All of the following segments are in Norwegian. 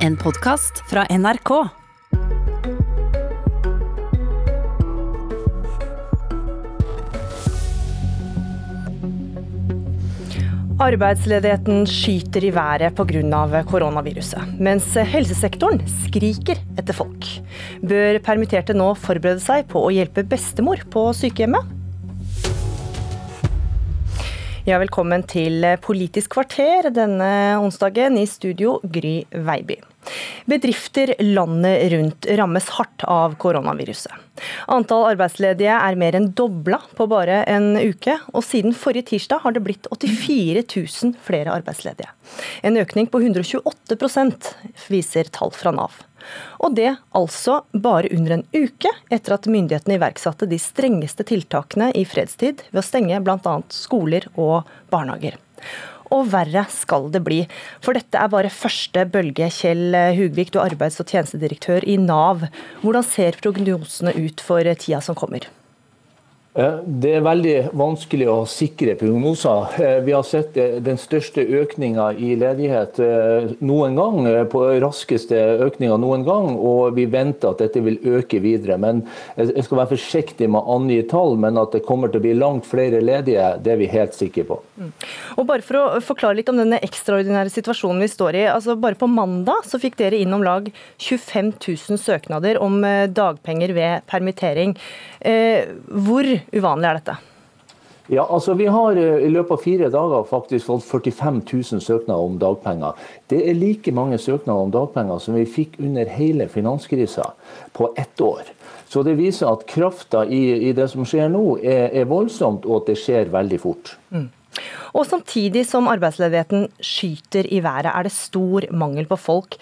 En podkast fra NRK. Arbeidsledigheten skyter i været pga. koronaviruset, mens helsesektoren skriker etter folk. Bør permitterte nå forberede seg på å hjelpe bestemor på sykehjemmet? Ja, velkommen til Politisk kvarter denne onsdagen. I studio Gry Veiby. Bedrifter landet rundt rammes hardt av koronaviruset. Antall arbeidsledige er mer enn dobla på bare en uke, og siden forrige tirsdag har det blitt 84 000 flere arbeidsledige. En økning på 128% viser tall fra Nav. Og det altså bare under en uke etter at myndighetene iverksatte de strengeste tiltakene i fredstid ved å stenge bl.a. skoler og barnehager. Og verre skal det bli. For dette er bare første bølge. Kjell Hugvik, du er arbeids- og tjenestedirektør i Nav. Hvordan ser prognosene ut for tida som kommer? Det er veldig vanskelig å sikre prognoser. Eh, vi har sett eh, den største økninga i ledighet eh, noen gang, på raskeste økninga noen gang, og vi venter at dette vil øke videre. Men Jeg skal være forsiktig med å angi tall, men at det kommer til å bli langt flere ledige, det er vi helt sikre på. Mm. Og bare For å forklare litt om denne ekstraordinære situasjonen vi står i. altså Bare på mandag så fikk dere inn om lag 25 000 søknader om dagpenger ved permittering. Hvor uvanlig er dette? Ja, altså Vi har eh, i løpet av fire dager faktisk fått 45 000 søknader om dagpenger. Det er like mange søknader om dagpenger som vi fikk under hele finanskrisa på ett år. Så det viser at krafta i, i, det som skjer nå er, er, voldsomt, og at det skjer veldig fort. Mm. Og Samtidig som arbeidsledigheten skyter i været, er det stor mangel på folk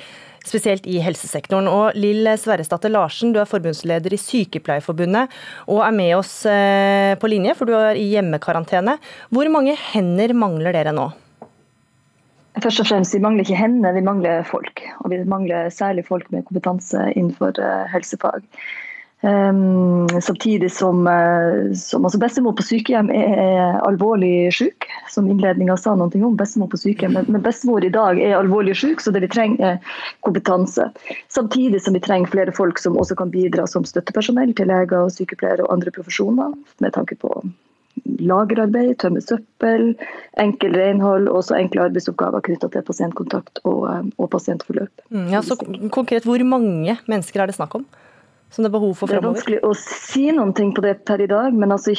spesielt i helsesektoren. Og Lill Sverresdatter Larsen, du er forbundsleder i Sykepleierforbundet og er med oss eh, på linje, for du er i hjemmekarantene. Hvor mange hender mangler dere nå? Først og fremst, Vi mangler ikke hender, vi mangler folk. Og vi mangler særlig folk med kompetanse innenfor eh, helsefag. Um, samtidig som, uh, som altså bestemor på sykehjem er, er alvorlig syk, som innledninga sa noe om. bestemor på sykehjem, men, men bestemor i dag er alvorlig syk, så det vi trenger er kompetanse. Samtidig som vi trenger flere folk som også kan bidra som støttepersonell til leger, og sykepleiere og andre profesjoner, med tanke på lagerarbeid, tømme søppel, enkel renhold og enkle arbeidsoppgaver knytta til pasientkontakt og, eh, og pasientforløp. Mm, ja, så konkret, Hvor mange mennesker er det snakk om? Som det er behov for fremover? Det er vanskelig å si ting på det per i dag, men altså,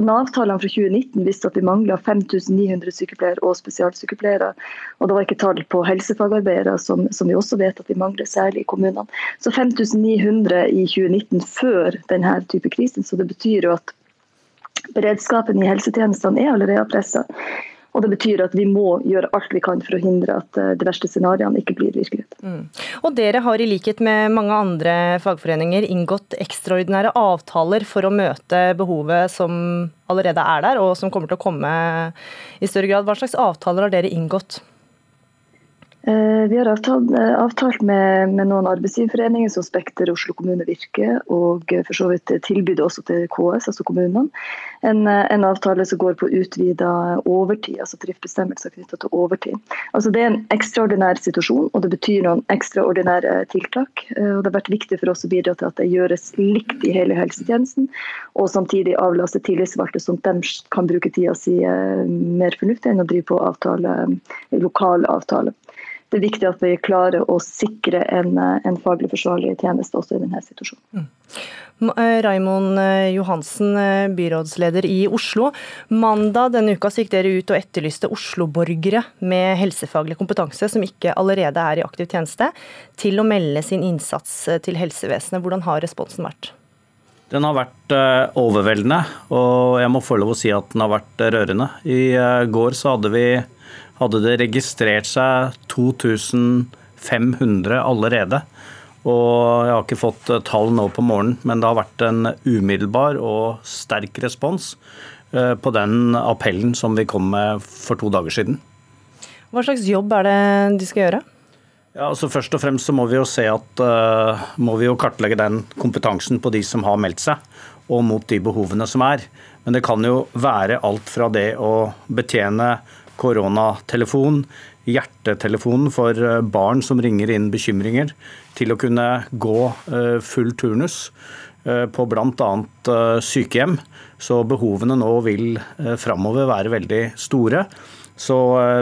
Nav-tallene fra 2019 viste at vi mangla 5900 sykepleiere og spesialsykepleiere. Og det var ikke tall på helsefagarbeidere, som, som, vi også vet at vi mangler, særlig i kommunene. Så 5900 i 2019 før denne type krisen, Så det betyr jo at beredskapen i helsetjenestene er allerede pressa. Og Det betyr at vi må gjøre alt vi kan for å hindre at eh, de verste scenarioene ikke blir virkelighet. Mm. Og Dere har i likhet med mange andre fagforeninger inngått ekstraordinære avtaler for å møte behovet som allerede er der, og som kommer til å komme i større grad. Hva slags avtaler har dere inngått? Eh, vi har avtalt, eh, avtalt med, med, noen arbeidsgiverforeninger som Spekter, Oslo kommune, Virke, og eh, for så vidt tilbudet også til KS, altså kommunene. En, en avtale som går på utvida overtid, altså tariffbestemmelser knyttet til overtid. Altså Det er en ekstraordinær situasjon, og det betyr noen ekstraordinære tiltak. Og Det har vært viktig for oss å bidra til at det gjøres likt i hele helsetjenesten, og samtidig avlaste tillitsvalgte, at de kan bruke tida si mer fornuftig enn å drive på avtale, lokal avtale det er viktig at vi klarer å sikre en, en faglig forsvarlig tjeneste også i denne situasjonen. Mm. Eh, Raimond eh, Johansen, eh, byrådsleder i Oslo. Mandag denne uka gikk dere ut og etterlyste Oslo-borgere med helsefaglig kompetanse som ikke allerede er i aktiv tjeneste, til å melde sin innsats til helsevesenet. Hvordan har responsen vært? Den har vært overveldende, og jeg må få lov å si at den har vært rørende. I går så hadde vi hadde det registrert seg 2500 allerede. Og jeg har ikke fått eh, tall nå på morgenen, men det har vært en umiddelbar og sterk respons eh, på den appellen som vi kom med for to dager siden. Hva slags jobb er det de skal gjøre? Ja, altså Først og fremst så må vi jo se at uh, må vi jo kartlegge den kompetansen på de som har meldt seg, og mot de behovene som er. Men det kan jo være alt fra det å betjene koronatelefon, hjertetelefonen for barn som ringer inn bekymringer, til å kunne gå full turnus på bl.a. sykehjem. Så behovene nå vil framover være veldig store. Så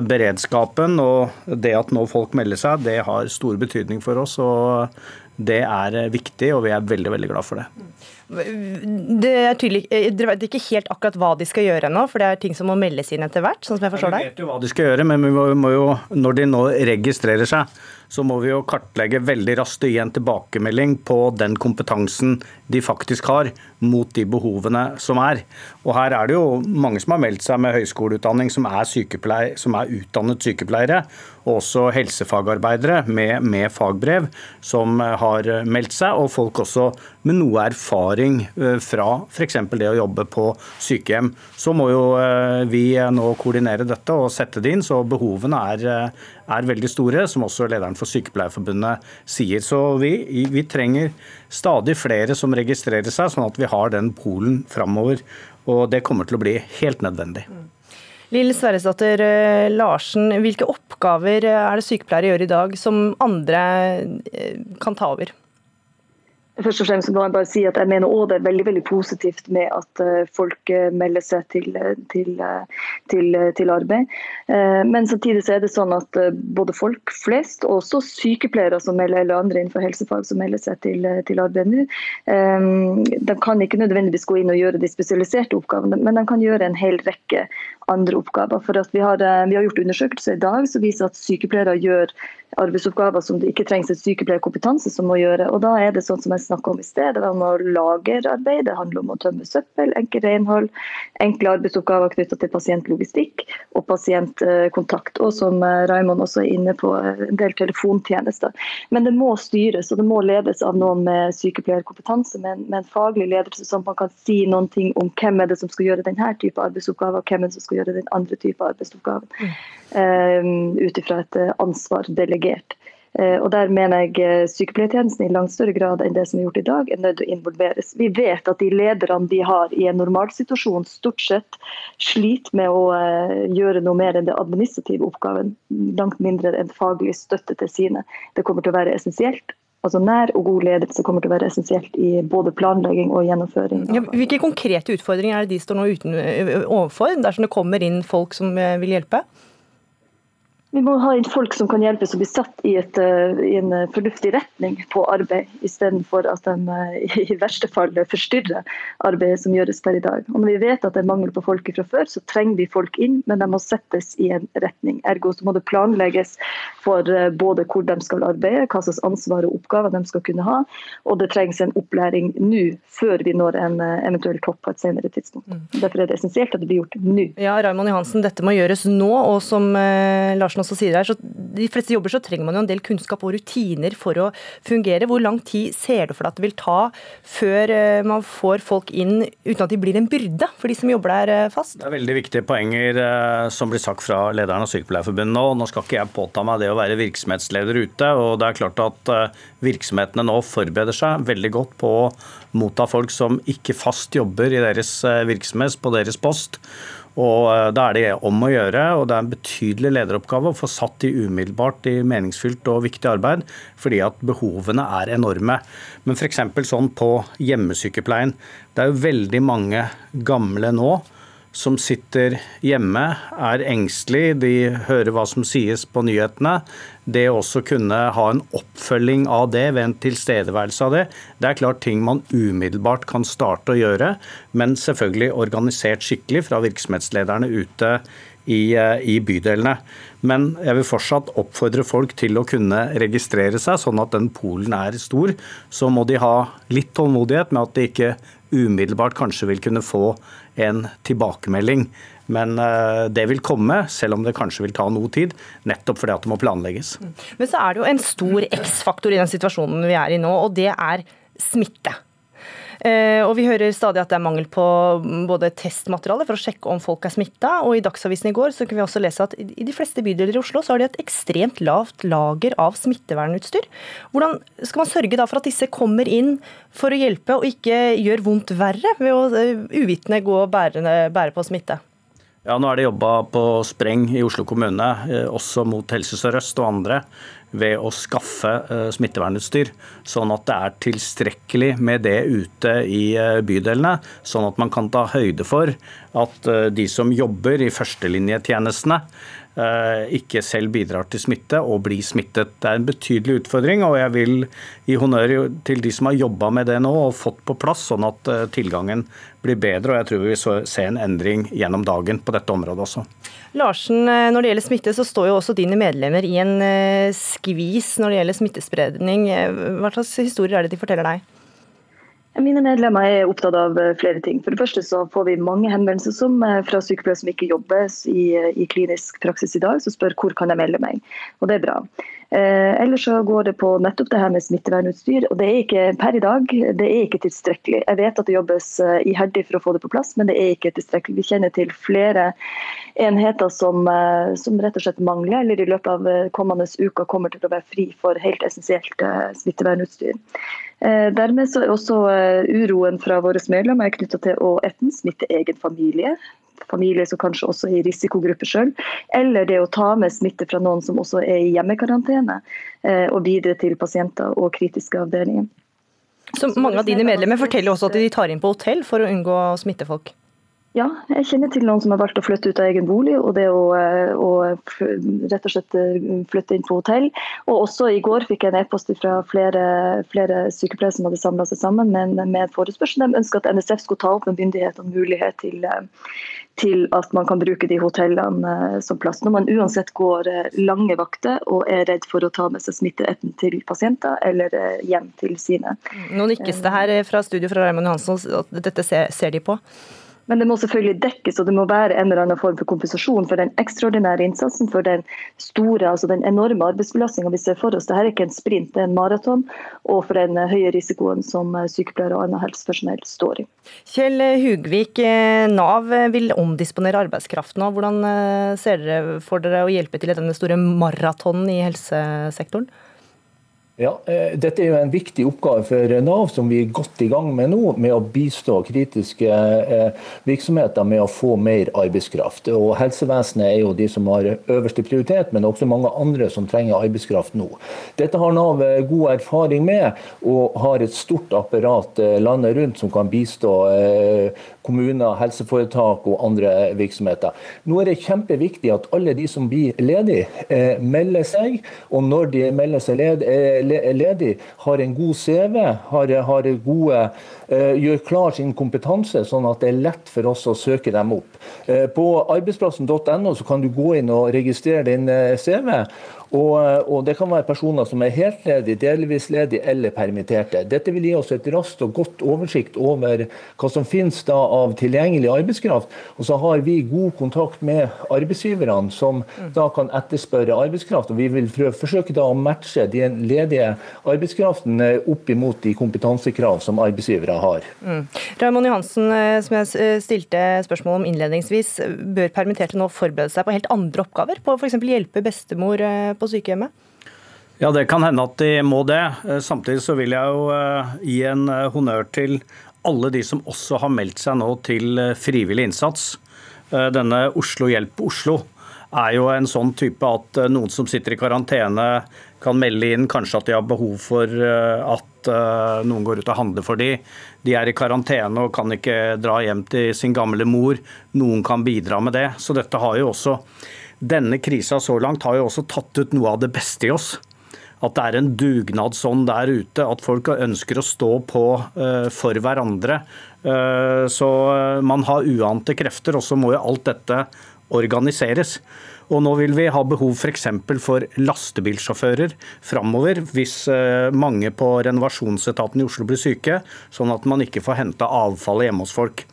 beredskapen og det at nå folk melder seg, det har stor betydning for oss. og det er viktig, og vi er veldig, veldig glad for det. Det er tydelig, eh, Dere vet ikke helt akkurat hva de skal gjøre nå, for det er ting som må meldes inn etter hvert? sånn som jeg forstår deg? Vi vet jo hva de skal gjøre, men vi må jo, når de nå registrerer seg, så må vi jo kartlegge veldig raskt og gi en tilbakemelding på den kompetansen de faktisk har, mot de behovene som er. Og her er det jo mange som har meldt seg med høyskoleutdanning, som er, som er utdannet sykepleiere, og også helsefagarbeidere med, med fagbrev som har meldt seg, og folk også med noe erfaring eh, fra f.eks. det å jobbe på sykehjem. Så må jo eh, vi nå koordinere dette og sette det inn, så behovene er, eh, er veldig store, som også lederen for Sykepleierforbundet sier. Så vi, vi trenger stadig flere som registrerer seg, sånn at vi har den polen framover. Og det kommer til å bli helt nødvendig. Lill Sverresdatter Larsen, hvilke oppgaver er det sykepleiere gjør i dag som andre kan ta over? Først og fremst må jeg bare si at jeg mener også det er veldig veldig positivt med at eh, folk eh, melder seg til, eh, til, til, til, arbeid. Men samtidig så er det sånn at både folk flest, og også sykepleiere som melder, eller andre innenfor helsefag som melder seg til, arbeid nå, de kan ikke nødvendigvis gå inn og gjøre de spesialiserte oppgavene, men de kan gjøre en hel rekke andre oppgaver. For vi har, vi, har, gjort undersøkelser i dag som viser at sykepleiere gjør arbeidsoppgaver som det ikke trengs en sykepleierkompetanse som må gjøre. Og da er det sånn som jeg snakka om i sted, det handler om lagerarbeid, det handler om å tømme søppel, enkel renhold, enkle arbeidsoppgaver knytta til pasientlogistikk og pasientkontakt. Og som Raimond Raymond også er inne på, eh, en del telefontjenester. Men det må styres og det må ledes av noen med sykepleierkompetanse, med med en faglig ledelse, som man kan si noen ting om hvem er det som skal gjøre denne type arbeidsoppgaver, og hvem er det som skal gjøre den andre type arbeidsoppgaven. Mm. Um, Ut ifra et ansvar delegert. Eh, og Der mener jeg eh, sykepleiertjenesten i langt større grad enn det som er gjort i dag, er nødt til å involveres. Vi vet at de lederne de har i en normalsituasjon, stort sett sliter med å eh, gjøre noe mer enn det administrative oppgaven. Langt mindre enn faglig støtte til sine. Det kommer til å være essensielt. Altså Nær og god ledelse kommer til å være essensielt i både planlegging og gjennomføring. Ja, hvilke konkrete utfordringer er det de står nå uten, overfor, dersom det kommer inn folk som vil hjelpe? Vi må ha inn folk som kan hjelpes å bli satt i, et, eh, i en eh, fornuftig retning på arbeid, istedenfor at de eh, i verste fall forstyrrer arbeidet som gjøres per i dag. Og Når vi vet at det er mangel på folk fra før, så trenger vi folk inn, men de må settes i en retning. Ergo så må det planlegges for både hvor de skal arbeide, hva slags ansvar og oppgaver de skal kunne ha, og det trengs en opplæring nå, før vi når en eventuell topp på et senere tidspunkt. Mm. Derfor er det essensielt at det blir gjort nå. Ja, Raymond Johansen, dette må gjøres nå, og som Larsen Larsen også sier her, så de fleste jobber så trenger man jo en del kunnskap og rutiner for å fungere. Hvor lang tid ser du for deg at det vil ta før eh, man får folk inn uten at de blir en byrde for de som jobber der eh, fast? Det er veldig viktige poenger eh, som blir sagt fra lederen av Sykepleierforbundet nå. Nå skal ikke jeg påta meg det å være virksomhetsleder ute. og det er klart at Virksomhetene nå forbereder seg veldig godt på å motta folk som ikke fast jobber i deres virksomhet, på deres post. Og eh, Da er det om å gjøre, og det er en betydelig lederoppgave å få satt de umiddelbart i meningsfylt og viktig arbeid, fordi at behovene er enorme. Men f.eks. sånn på hjemmesykepleien. Det er jo veldig mange gamle nå som sitter hjemme, er engstelig, de hører hva som sies på nyhetene. Det å også kunne ha en oppfølging av det ved en tilstedeværelse av det, det er klart ting man umiddelbart kan starte å gjøre, men selvfølgelig organisert skikkelig fra virksomhetslederne ute i, eh, i, bydelene. Men jeg vil fortsatt oppfordre folk til å kunne registrere seg, sånn at den polen er stor. Så må de ha litt tålmodighet med at de ikke umiddelbart kanskje vil kunne få en tilbakemelding. Men eh, det vil komme, selv om det kanskje vil ta noe tid, nettopp fordi at det må planlegges. Men så er det jo en stor X-faktor i den situasjonen vi er i nå, og det er smitte. Eh, og Vi hører stadig at det er mangel på både testmateriale for å sjekke om folk er smitta. Og i Dagsavisen i går så kunne vi også lese at i de fleste bydeler i Oslo så har de et ekstremt lavt lager av smittevernutstyr. Hvordan skal man sørge da for at disse kommer inn for å hjelpe og ikke gjør vondt verre ved å eh, uvitende gå og bære, bære på smitte? Ja, Nå er det jobba på spreng i Oslo kommune, eh, også mot Helse Sør-Øst og andre, ved å skaffe eh, smittevernutstyr. Sånn at det er tilstrekkelig med det ute i eh, bydelene. Sånn at man kan ta høyde for at de som jobber i førstelinjetjenestene, ikke selv bidrar til smitte og blir smittet. Det er en betydelig utfordring, og jeg vil gi honnør til de som har jobba med det nå og fått på plass, sånn at tilgangen blir bedre. og Jeg tror vi vil se en endring gjennom dagen på dette området også. Larsen, eh, når det gjelder smitte, så står jo også dine medlemmer i en eh, skvis når det gjelder smittespredning. Eh, hva slags historier er det de forteller deg? Mine medlemmer er opptatt av flere ting. For det første så får vi mange henvendelser som, fra sykepleiere som ikke jobber i, i, klinisk praksis i dag, som spør hvor kan jeg melde meg. Og det er bra. Eh, ellers så går det på nettopp det her med smittevernutstyr. og det er ikke per i dag det er ikke tilstrekkelig. Jeg vet at det jobbes eh, iherdig for å få det på plass, men det er ikke tilstrekkelig. Vi kjenner til flere enheter som, eh, som rett og slett mangler, eller i løpet av eh, kommende uker kommer til å være fri for helt essensielt smittevernutstyr. Dermed så er også uroen fra våre medlemmer knytta til å enten smitte egen familie, familie som kanskje også er i risikogruppe sjøl, eller det å ta med smitte fra noen som også er i hjemmekarantene, eh, og videre til pasienter og kritiske avdelinger. Så mange av dine medlemmer forteller også at de tar inn på hotell for å unngå å smitte folk? Ja, jeg kjenner til noen som har valgt å flytte ut av egen bolig, og det å, eh, å rett og slett eh, flytte inn på hotell. Og også i går fikk jeg en e-post fra flere, flere, sykepleiere som hadde samla seg sammen med, med forespørsel. De ønsker at NSF skulle ta opp med myndighetene mulighet til, til at man kan bruke de hotellene eh, som plass. Når man uansett går lange vakter og er redd for å ta med seg smitteetten til pasienter eller hjem til sine. Nå nikkes det her fra studio fra Raymond Johansson at dette ser, ser de på? Men det må selvfølgelig dekkes, og det må være en eller annen form for kompensasjon for den ekstraordinære innsatsen, for den store, altså den enorme arbeidsbelastninga vi ser for oss. Dette er ikke en sprint, det er en maraton, og for den høye risikoen som sykepleiere og annet helsepersonell står i. Kjell Hugvik, eh, Nav vil omdisponere arbeidskraften. Hvordan eh, ser dere for dere å hjelpe til i denne store maratonen i helsesektoren? Ja, eh, Dette er jo en viktig oppgave for Nav, som vi er godt i gang med nå. Med å bistå kritiske eh, virksomheter med å få mer arbeidskraft. Og Helsevesenet er jo de som har øverste prioritet, men også mange andre som trenger arbeidskraft nå. Dette har Nav eh, god erfaring med, og har et stort apparat landet rundt som kan bistå kommuner, helseforetak og andre virksomheter. Nå er det kjempeviktig at alle de som blir ledige, melder seg. Og når de melder seg ledige, ledig, har en god CV, har, har gode, uh, gjør klar sin kompetanse, sånn at det er lett for oss å søke dem opp. På arbeidsplassen.no kan du gå inn og registrere din CV. Og, og, Det kan være personer som er helt ledige, delvis ledige eller permitterte. Dette vil gi oss et raskt og godt oversikt over hva som finnes da av tilgjengelig arbeidskraft. Og så har vi god kontakt med arbeidsgiverne, som da kan etterspørre arbeidskraft. og Vi vil forsøke da å matche den ledige arbeidskraften opp imot de kompetansekrav som arbeidsgivere har. Mm. Raymond Johansen, eh, som jeg eh, stilte spørsmål om innledningsvis, bør permitterte nå forberede seg på helt andre oppgaver? På f.eks. hjelpe bestemor eh, på sykehjemmet? Ja, Det kan hende at de må det. Eh, samtidig så vil jeg jo eh, gi en eh, honnør til alle de som også har meldt seg nå til frivillig innsats. Denne Oslo Hjelp Oslo er jo en sånn type at noen som sitter i karantene kan melde inn kanskje at de har behov for at noen går ut og handler for dem. De er i karantene og kan ikke dra hjem til sin gamle mor. Noen kan bidra med det. Så dette har jo også denne krisa så langt har jo også tatt ut noe av det beste i oss. At det er en dugnadsånd der ute, at folk ønsker å stå på uh, for hverandre. Uh, så man har uante krefter, og så må jo alt dette organiseres. Og nå vil vi ha behov f.eks. For, for lastebilsjåfører framover, hvis eh, mange på renovasjonsetaten i Oslo blir syke, sånn at man ikke får henta avfallet hjemme hos folk.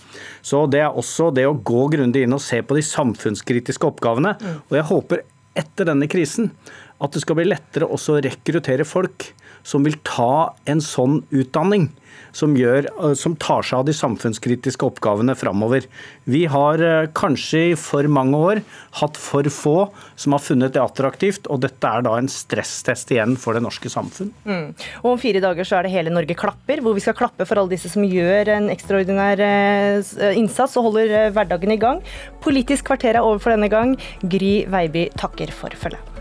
Så Det er også det å gå grundig inn og se på de samfunnskritiske oppgavene. Og jeg håper etter denne krisen at det skal bli lettere også å rekruttere folk som vil ta en sånn utdanning som, gjør, eh, som tar seg av de samfunnskritiske oppgavene framover. Vi har eh, kanskje i for mange år hatt for få som har funnet det attraktivt, og dette er da en stresstest igjen for det norske samfunn. Mm. Og Om fire dager så er det Hele Norge klapper, hvor vi skal klappe for alle disse som gjør en ekstraordinær eh, innsats og holder hverdagen i gang. Politisk kvarter er over for denne gang. Gry Veiby takker for følget.